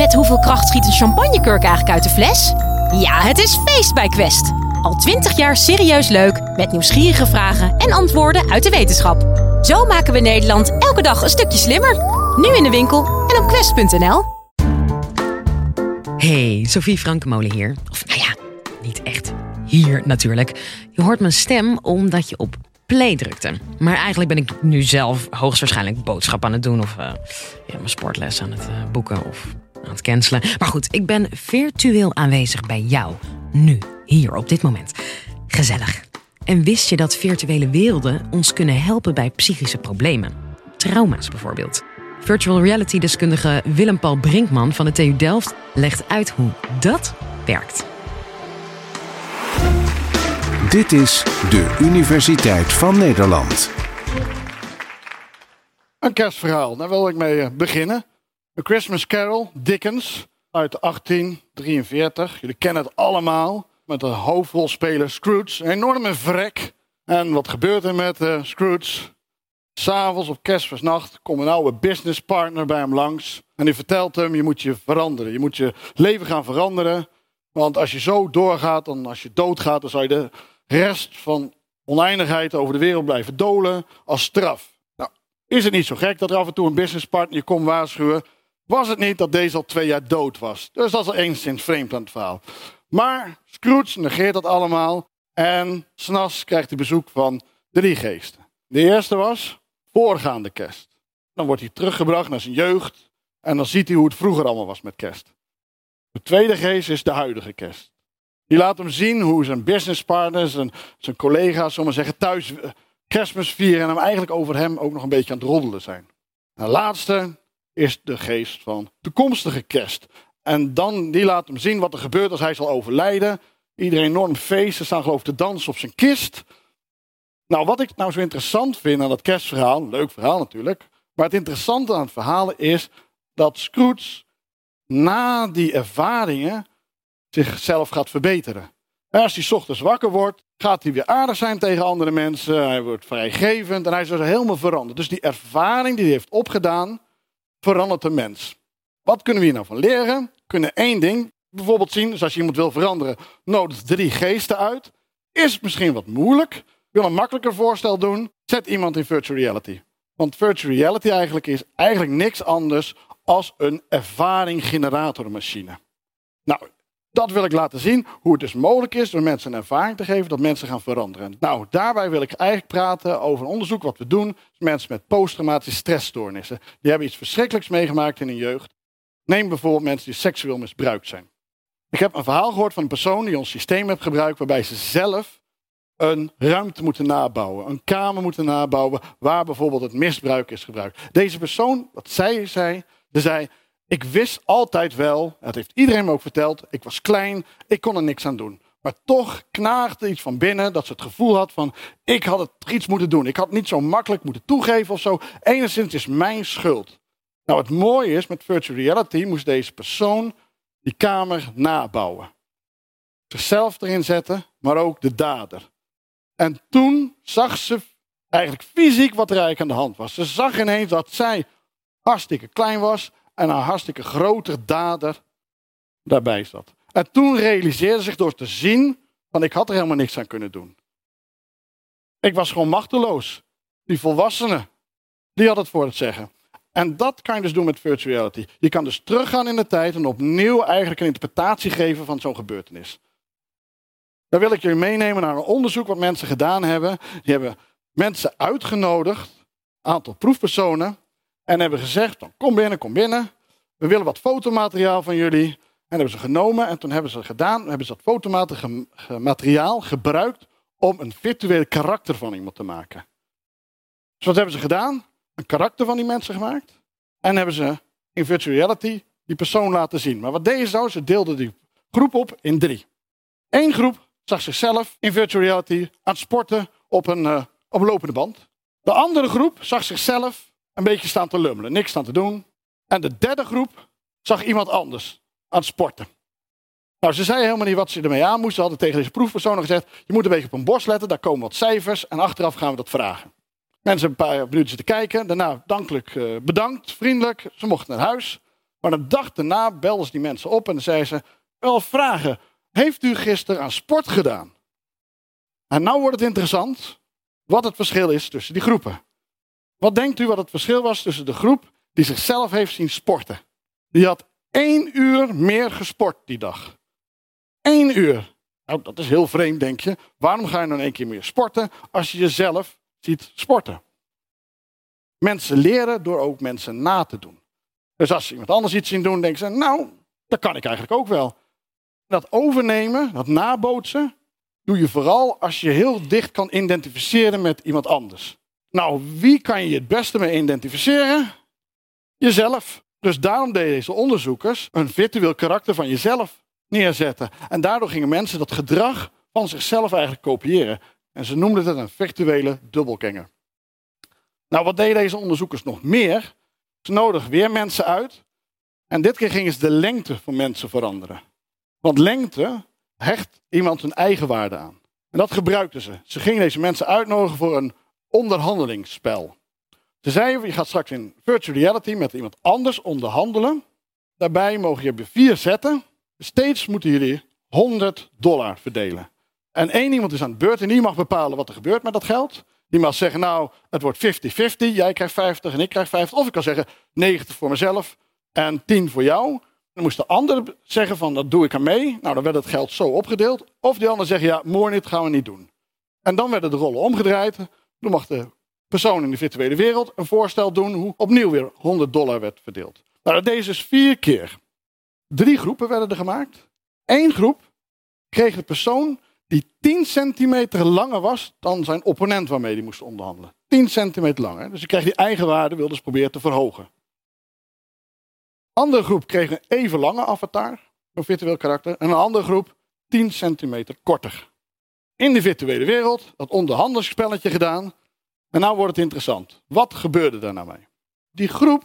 Met hoeveel kracht schiet een champagnekurk eigenlijk uit de fles? Ja, het is feest bij Quest. Al twintig jaar serieus leuk, met nieuwsgierige vragen en antwoorden uit de wetenschap. Zo maken we Nederland elke dag een stukje slimmer. Nu in de winkel en op quest.nl. Hey, Sophie Frankemolen hier. Of nou ja, niet echt hier natuurlijk. Je hoort mijn stem omdat je op play drukte. Maar eigenlijk ben ik nu zelf hoogstwaarschijnlijk boodschap aan het doen... of eh, ja, mijn sportles aan het eh, boeken of aan het cancelen. Maar goed, ik ben virtueel aanwezig bij jou. Nu, hier, op dit moment. Gezellig. En wist je dat virtuele werelden ons kunnen helpen bij psychische problemen? Trauma's bijvoorbeeld. Virtual reality deskundige Willem-Paul Brinkman van de TU Delft legt uit hoe dat werkt. Dit is de Universiteit van Nederland. Een kerstverhaal, daar wil ik mee eh, beginnen. A Christmas Carol, Dickens, uit 1843. Jullie kennen het allemaal. Met de hoofdrolspeler Scrooge. Een enorme vrek. En wat gebeurt er met uh, Scrooge? S'avonds op kerstmisnacht komt een oude businesspartner bij hem langs. En die vertelt hem, je moet je veranderen. Je moet je leven gaan veranderen. Want als je zo doorgaat, dan als je doodgaat, dan zou je de rest van oneindigheid over de wereld blijven dolen als straf. Nou, is het niet zo gek dat er af en toe een businesspartner je komt waarschuwen? Was het niet dat deze al twee jaar dood was? Dus dat is al enigszins vreemd aan het verhaal. Maar Scrooge negeert dat allemaal en s'nachts krijgt hij bezoek van drie geesten. De eerste was voorgaande kerst. Dan wordt hij teruggebracht naar zijn jeugd en dan ziet hij hoe het vroeger allemaal was met kerst. De tweede geest is de huidige kerst. Die laat hem zien hoe zijn businesspartners en zijn collega's, zullen zeggen, thuis eh, kerstmis vieren en hem eigenlijk over hem ook nog een beetje aan het roddelen zijn. En de laatste is de geest van toekomstige kerst. En dan, die laat hem zien wat er gebeurt als hij zal overlijden. Iedereen enorm feest. Ze staan geloof ik te dansen op zijn kist. Nou, wat ik nou zo interessant vind aan dat kerstverhaal, leuk verhaal natuurlijk. Maar het interessante aan het verhaal is dat Scrooge na die ervaringen zichzelf gaat verbeteren. En als hij ochtends wakker wordt, gaat hij weer aardig zijn tegen andere mensen. Hij wordt vrijgevend en hij is dus helemaal veranderd. Dus die ervaring die hij heeft opgedaan, verandert de mens. Wat kunnen we hier nou van leren? We kunnen één ding bijvoorbeeld zien. Dus als je iemand wil veranderen, nodig drie geesten uit. Is misschien wat moeilijk? Ik wil een makkelijker voorstel doen. Zet iemand in virtual reality. Want virtual reality eigenlijk is eigenlijk niks anders als een ervaringgeneratormachine. Nou, dat wil ik laten zien, hoe het dus mogelijk is door mensen een ervaring te geven, dat mensen gaan veranderen. Nou, daarbij wil ik eigenlijk praten over een onderzoek wat we doen. Mensen met posttraumatische stressstoornissen. Die hebben iets verschrikkelijks meegemaakt in hun jeugd. Neem bijvoorbeeld mensen die seksueel misbruikt zijn. Ik heb een verhaal gehoord van een persoon die ons systeem heeft gebruikt, waarbij ze zelf een ruimte moeten nabouwen, een kamer moeten nabouwen, waar bijvoorbeeld het misbruik is gebruikt. Deze persoon, wat zij zei, ze zei, ik wist altijd wel, dat heeft iedereen me ook verteld, ik was klein, ik kon er niks aan doen. Maar toch knaagde iets van binnen dat ze het gevoel had van, ik had het iets moeten doen. Ik had niet zo makkelijk moeten toegeven of zo. Enigszins is mijn schuld. Nou, het mooie is, met virtual reality moest deze persoon die kamer nabouwen. Zichzelf erin zetten, maar ook de dader. En toen zag ze eigenlijk fysiek wat er eigenlijk aan de hand was. Ze zag ineens dat zij hartstikke klein was en een hartstikke grote dader daarbij zat. En toen realiseerde zich door te zien van ik had er helemaal niks aan kunnen doen. Ik was gewoon machteloos. Die volwassene, die had het voor het zeggen. En dat kan je dus doen met virtual reality. Je kan dus teruggaan in de tijd en opnieuw eigenlijk een interpretatie geven van zo'n gebeurtenis. Daar wil ik jullie meenemen naar een onderzoek wat mensen gedaan hebben. Die hebben mensen uitgenodigd, een aantal proefpersonen, en hebben gezegd, kom binnen, kom binnen. We willen wat fotomateriaal van jullie. En hebben ze genomen en toen hebben ze gedaan, hebben ze dat fotomateriaal gebruikt om een virtueel karakter van iemand te maken. Dus wat hebben ze gedaan? Een karakter van die mensen gemaakt. En hebben ze in virtual reality die persoon laten zien. Maar wat deden ze nou? Ze deelden die groep op in drie. Eén groep zag zichzelf in virtual reality aan het sporten op een, uh, op een lopende band. De andere groep zag zichzelf een beetje staan te lummelen, niks aan te doen. En de derde groep zag iemand anders aan het sporten. Nou, ze zeiden helemaal niet wat ze ermee aan moesten. Ze hadden tegen deze proefpersonen gezegd: je moet een beetje op een borst letten, daar komen wat cijfers en achteraf gaan we dat vragen. Mensen een paar minuten zitten kijken, daarna dankelijk uh, bedankt, vriendelijk. Ze mochten naar huis. Maar de dag daarna belden ze die mensen op en zeiden ze, wel vragen, heeft u gisteren aan sport gedaan? En nou wordt het interessant wat het verschil is tussen die groepen. Wat denkt u wat het verschil was tussen de groep die zichzelf heeft zien sporten? Die had één uur meer gesport die dag. Eén uur. Nou, dat is heel vreemd, denk je. Waarom ga je dan één keer meer sporten als je jezelf ziet sporten? Mensen leren door ook mensen na te doen. Dus als ze iemand anders iets zien doen, denken ze, nou, dat kan ik eigenlijk ook wel. Dat overnemen, dat nabootsen, doe je vooral als je heel dicht kan identificeren met iemand anders. Nou, wie kan je het beste mee identificeren? Jezelf. Dus daarom deden deze onderzoekers een virtueel karakter van jezelf neerzetten. En daardoor gingen mensen dat gedrag van zichzelf eigenlijk kopiëren. En ze noemden het een virtuele dubbelganger. Nou, wat deden deze onderzoekers nog meer? Ze nodigen weer mensen uit. En dit keer gingen ze de lengte van mensen veranderen. Want lengte hecht iemand hun eigen waarde aan. En dat gebruikten ze. Ze gingen deze mensen uitnodigen voor een onderhandelingsspel. Ze zeiden, je gaat straks in virtual reality met iemand anders onderhandelen. Daarbij mogen je vier zetten. Steeds moeten jullie 100 dollar verdelen. En één iemand is aan de beurt en die mag bepalen wat er gebeurt met dat geld. Die mag zeggen, nou, het wordt 50-50. Jij krijgt 50 en ik krijg 50. Of ik kan zeggen, 90 voor mezelf en 10 voor jou. Dan moest de ander zeggen van, dat doe ik aan mee. Nou, dan werd het geld zo opgedeeld. Of die ander zegt, ja, mooi niet, gaan we niet doen. En dan werden de rollen omgedraaid. Dan mag de persoon in de virtuele wereld een voorstel doen hoe opnieuw weer 100 dollar werd verdeeld. Nou, dat deed dus vier keer. Drie groepen werden er gemaakt. Eén groep kreeg de persoon die 10 centimeter langer was dan zijn opponent waarmee hij moest onderhandelen. 10 centimeter langer. Dus hij kreeg die eigenwaarde, wilde ze proberen te verhogen. Andere groep kreeg een even lange avatar, een virtueel karakter. En een andere groep 10 centimeter korter. In de virtuele wereld, dat onderhandelingsspelletje gedaan. En nou wordt het interessant. Wat gebeurde daar nou mee? Die groep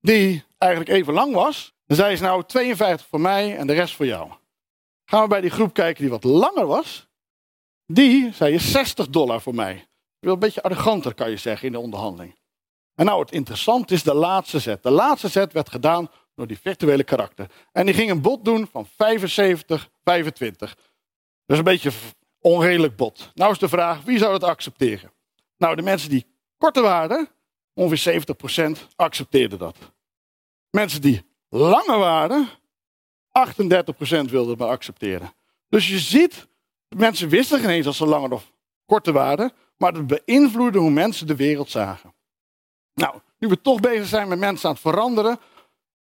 die eigenlijk even lang was, zei ze nou 52 voor mij en de rest voor jou. Gaan we bij die groep kijken die wat langer was. Die zei je 60 dollar voor mij. Een beetje arroganter kan je zeggen in de onderhandeling. En nou, het interessant is de laatste zet. De laatste zet werd gedaan door die virtuele karakter. En die ging een bod doen van 75, 25. Dus een beetje onredelijk bod. Nou is de vraag, wie zou dat accepteren? Nou, de mensen die korter waren, ongeveer 70% accepteerden dat. Mensen die langer waren, 38% wilden het maar accepteren. Dus je ziet, mensen wisten geen eens dat ze langer of korter waren, maar dat beïnvloedde hoe mensen de wereld zagen. Nou, nu we toch bezig zijn met mensen aan het veranderen,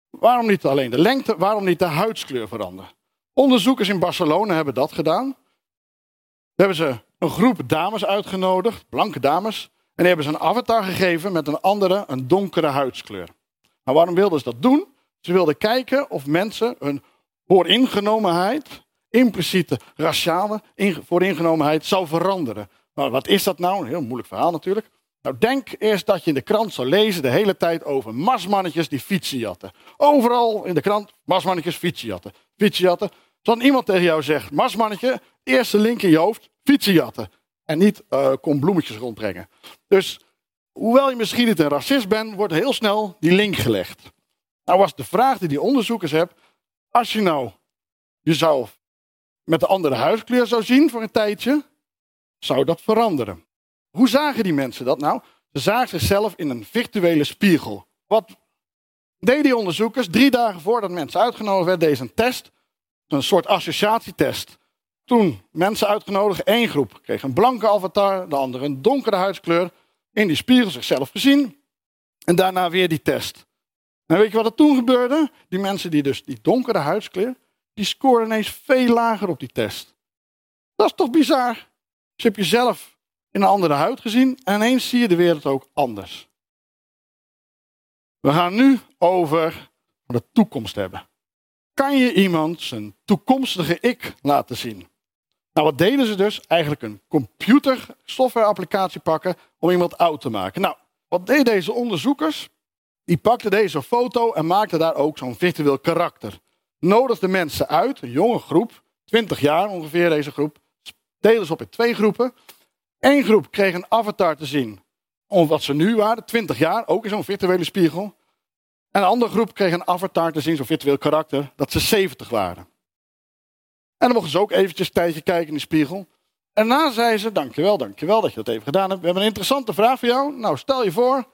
waarom niet alleen de lengte, waarom niet de huidskleur veranderen? Onderzoekers in Barcelona hebben dat gedaan. Hebben ze een groep dames uitgenodigd, blanke dames, en die hebben ze een avatar gegeven met een andere, een donkere huidskleur. Nou, waarom wilden ze dat doen? Ze wilden kijken of mensen hun vooringenomenheid, impliciete raciale vooringenomenheid, zou veranderen. Nou, wat is dat nou? Een heel moeilijk verhaal natuurlijk. Nou, denk eerst dat je in de krant zou lezen de hele tijd over marsmannetjes die fietsen jatten. Overal in de krant jatten. Fietsen jatten. Zoals iemand tegen jou zegt, marsmannetje, eerste link in je hoofd, fietsen jatten. En niet uh, kom bloemetjes rondbrengen. Dus hoewel je misschien niet een racist bent, wordt heel snel die link gelegd. Nou was de vraag die die onderzoekers hebben, als je nou jezelf met een andere huiskleur zou zien voor een tijdje, zou dat veranderen. Hoe zagen die mensen dat nou? Ze zagen zichzelf in een virtuele spiegel. Wat deden die onderzoekers? Drie dagen voordat mensen uitgenodigd werden, deze een test. Een soort associatietest. Toen mensen uitgenodigd, één groep kreeg een blanke avatar, de andere een donkere huidskleur. In die spiegel zichzelf gezien. En daarna weer die test. En weet je wat er toen gebeurde? Die mensen die dus die donkere huidskleur, die scoren ineens veel lager op die test. Dat is toch bizar? Dus je jezelf in een andere huid gezien en ineens zie je de wereld ook anders. We gaan nu over de toekomst hebben. Kan je iemand zijn toekomstige ik laten zien? Nou, wat deden ze dus? Eigenlijk een computer softwareapplicatie pakken om iemand oud te maken. Nou, wat deden deze onderzoekers? Die pakte deze foto en maakte daar ook zo'n virtueel karakter. Nodigde mensen uit, een jonge groep, 20 jaar ongeveer deze groep. Deden ze op in twee groepen. Eén groep kreeg een avatar te zien om wat ze nu waren, 20 jaar, ook in zo'n virtuele spiegel. En een andere groep kreeg een avatar te zien, zo'n virtueel karakter, dat ze 70 waren. En dan mochten ze ook eventjes een tijdje kijken in de spiegel. En daarna zei ze, dankjewel, dankjewel dat je dat even gedaan hebt. We hebben een interessante vraag voor jou. Nou, stel je voor,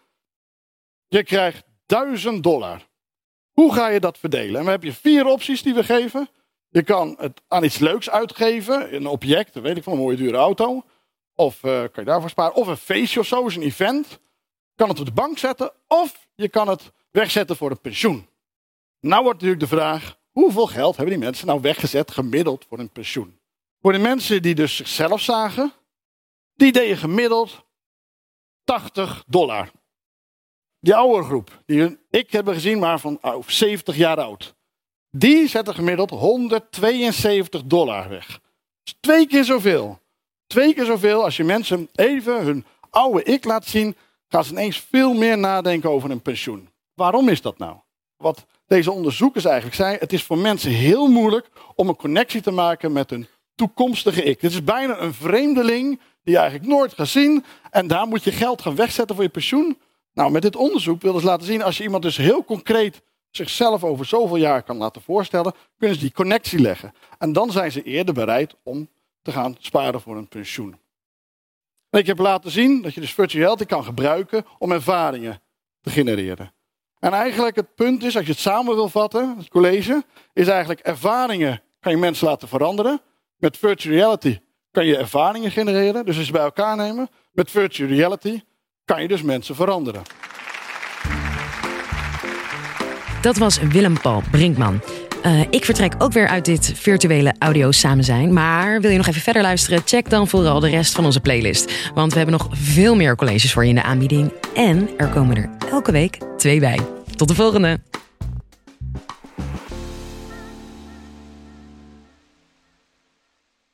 je krijgt 1000 dollar. Hoe ga je dat verdelen? En we hebben vier opties die we geven. Je kan het aan iets leuks uitgeven, een object, weet ik van een mooie dure auto. Of uh, kan je daarvoor sparen. Of een feestje of zo, is een event. Kan het op de bank zetten. Of je kan het wegzetten voor een pensioen. Nou wordt natuurlijk de vraag, hoeveel geld hebben die mensen nou weggezet gemiddeld voor een pensioen? Voor de mensen die dus zichzelf zagen, die deden gemiddeld 80 dollar. Die oude groep, die ik heb gezien, maar van 70 jaar oud. Die zetten gemiddeld 172 dollar weg. Dus twee keer zoveel. Twee keer zoveel als je mensen even hun oude ik laat zien, gaan ze ineens veel meer nadenken over een pensioen. Waarom is dat nou? Wat deze onderzoekers eigenlijk zeiden, het is voor mensen heel moeilijk om een connectie te maken met een toekomstige ik. Dit is bijna een vreemdeling die je eigenlijk nooit gaat zien en daar moet je geld gaan wegzetten voor je pensioen. Nou, met dit onderzoek wilden ze laten zien, als je iemand dus heel concreet zichzelf over zoveel jaar kan laten voorstellen, kunnen ze die connectie leggen. En dan zijn ze eerder bereid om te gaan sparen voor een pensioen. Ik heb laten zien dat je dus virtual reality kan gebruiken om ervaringen te genereren. En eigenlijk het punt is, als je het samen wil vatten, het college, is eigenlijk ervaringen kan je mensen laten veranderen. Met virtual reality kan je ervaringen genereren, dus als je bij elkaar nemen. Met virtual reality kan je dus mensen veranderen. Dat was Willem-Paul Brinkman. Uh, ik vertrek ook weer uit dit virtuele audio samen zijn. Maar wil je nog even verder luisteren? Check dan vooral de rest van onze playlist. Want we hebben nog veel meer colleges voor je in de aanbieding. En er komen er elke week twee bij. Tot de volgende!